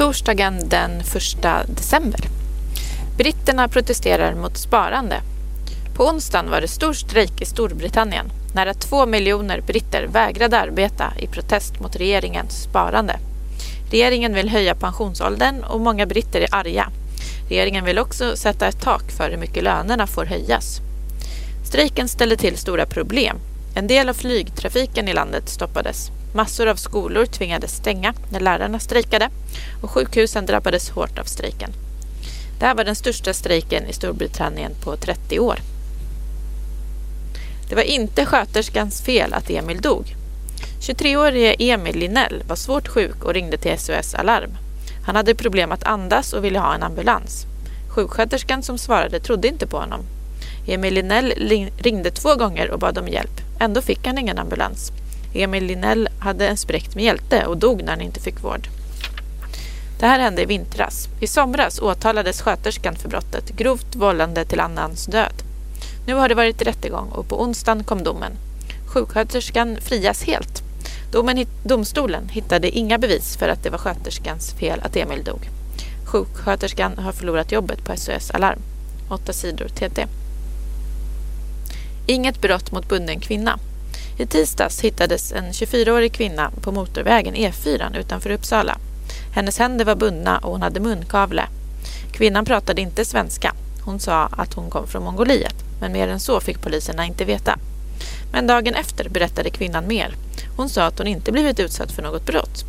Torsdagen den 1 december. Britterna protesterar mot sparande. På onsdagen var det stor strejk i Storbritannien. Nära två miljoner britter vägrade arbeta i protest mot regeringens sparande. Regeringen vill höja pensionsåldern och många britter är arga. Regeringen vill också sätta ett tak för hur mycket lönerna får höjas. Strejken ställde till stora problem. En del av flygtrafiken i landet stoppades. Massor av skolor tvingades stänga när lärarna strejkade och sjukhusen drabbades hårt av strejken. Det här var den största strejken i Storbritannien på 30 år. Det var inte sköterskans fel att Emil dog. 23-årige Emil Linnell var svårt sjuk och ringde till SOS Alarm. Han hade problem att andas och ville ha en ambulans. Sjuksköterskan som svarade trodde inte på honom. Emil Linnell ringde två gånger och bad om hjälp. Ändå fick han ingen ambulans. Emil Linnell hade en spräckt mjälte och dog när han inte fick vård. Det här hände i vintras. I somras åtalades sköterskan för brottet grovt vållande till annans död. Nu har det varit rättegång och på onsdagen kom domen. Sjuksköterskan frias helt. Domen, domstolen hittade inga bevis för att det var sköterskans fel att Emil dog. Sjuksköterskan har förlorat jobbet på SOS Alarm. 8 sidor TT. Inget brott mot bunden kvinna. I tisdags hittades en 24-årig kvinna på motorvägen E4 utanför Uppsala. Hennes händer var bundna och hon hade munkavle. Kvinnan pratade inte svenska. Hon sa att hon kom från Mongoliet, men mer än så fick poliserna inte veta. Men dagen efter berättade kvinnan mer. Hon sa att hon inte blivit utsatt för något brott.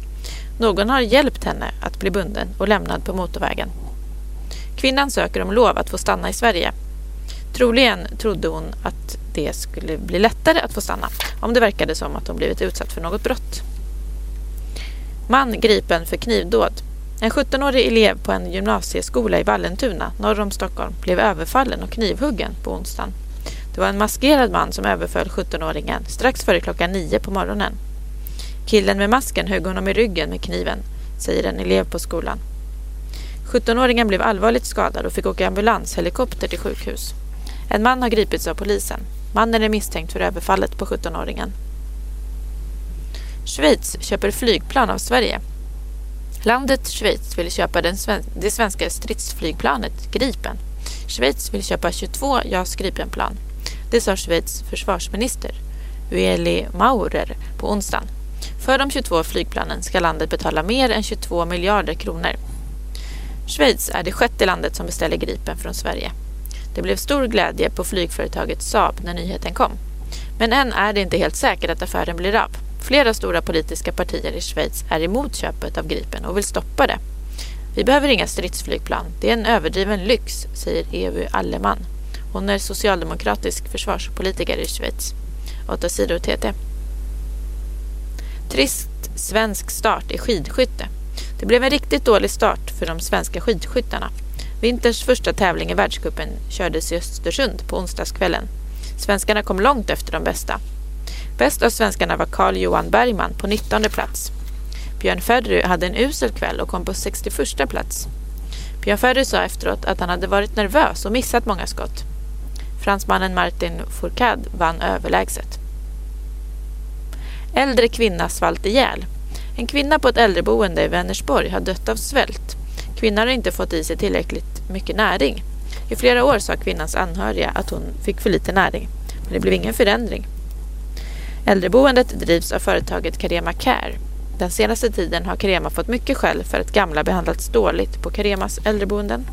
Någon har hjälpt henne att bli bunden och lämnad på motorvägen. Kvinnan söker om lov att få stanna i Sverige. Troligen trodde hon att det skulle bli lättare att få stanna om det verkade som att hon blivit utsatt för något brott. Man gripen för knivdåd. En 17-årig elev på en gymnasieskola i Vallentuna norr om Stockholm blev överfallen och knivhuggen på onsdagen. Det var en maskerad man som överföll 17-åringen strax före klockan nio på morgonen. Killen med masken högg honom i ryggen med kniven, säger en elev på skolan. 17-åringen blev allvarligt skadad och fick åka ambulanshelikopter till sjukhus. En man har gripits av polisen. Mannen är misstänkt för överfallet på 17-åringen. Schweiz köper flygplan av Sverige. Landet Schweiz vill köpa den sven det svenska stridsflygplanet Gripen. Schweiz vill köpa 22 JAS Gripenplan. Det sa Schweiz försvarsminister Ueli Maurer på onsdagen. För de 22 flygplanen ska landet betala mer än 22 miljarder kronor. Schweiz är det sjätte landet som beställer Gripen från Sverige. Det blev stor glädje på flygföretaget Saab när nyheten kom. Men än är det inte helt säkert att affären blir av. Flera stora politiska partier i Schweiz är emot köpet av Gripen och vill stoppa det. Vi behöver inga stridsflygplan. Det är en överdriven lyx, säger Evu Alleman. Hon är socialdemokratisk försvarspolitiker i Schweiz. 8 sidor TT. Trist svensk start i skidskytte. Det blev en riktigt dålig start för de svenska skidskyttarna. Vinterns första tävling i världskuppen kördes i Östersund på onsdagskvällen. Svenskarna kom långt efter de bästa. Bäst av svenskarna var Carl Johan Bergman på 19 plats. Björn Ferry hade en usel kväll och kom på 61 plats. Björn Ferry sa efteråt att han hade varit nervös och missat många skott. Fransmannen Martin Fourcade vann överlägset. Äldre kvinna svalt ihjäl. En kvinna på ett äldreboende i Vänersborg har dött av svält. Kvinnan har inte fått i sig tillräckligt mycket näring. I flera år sa kvinnans anhöriga att hon fick för lite näring, men det blev ingen förändring. Äldreboendet drivs av företaget Carema Care. Den senaste tiden har Carema fått mycket skäll för att gamla behandlats dåligt på Caremas äldreboenden.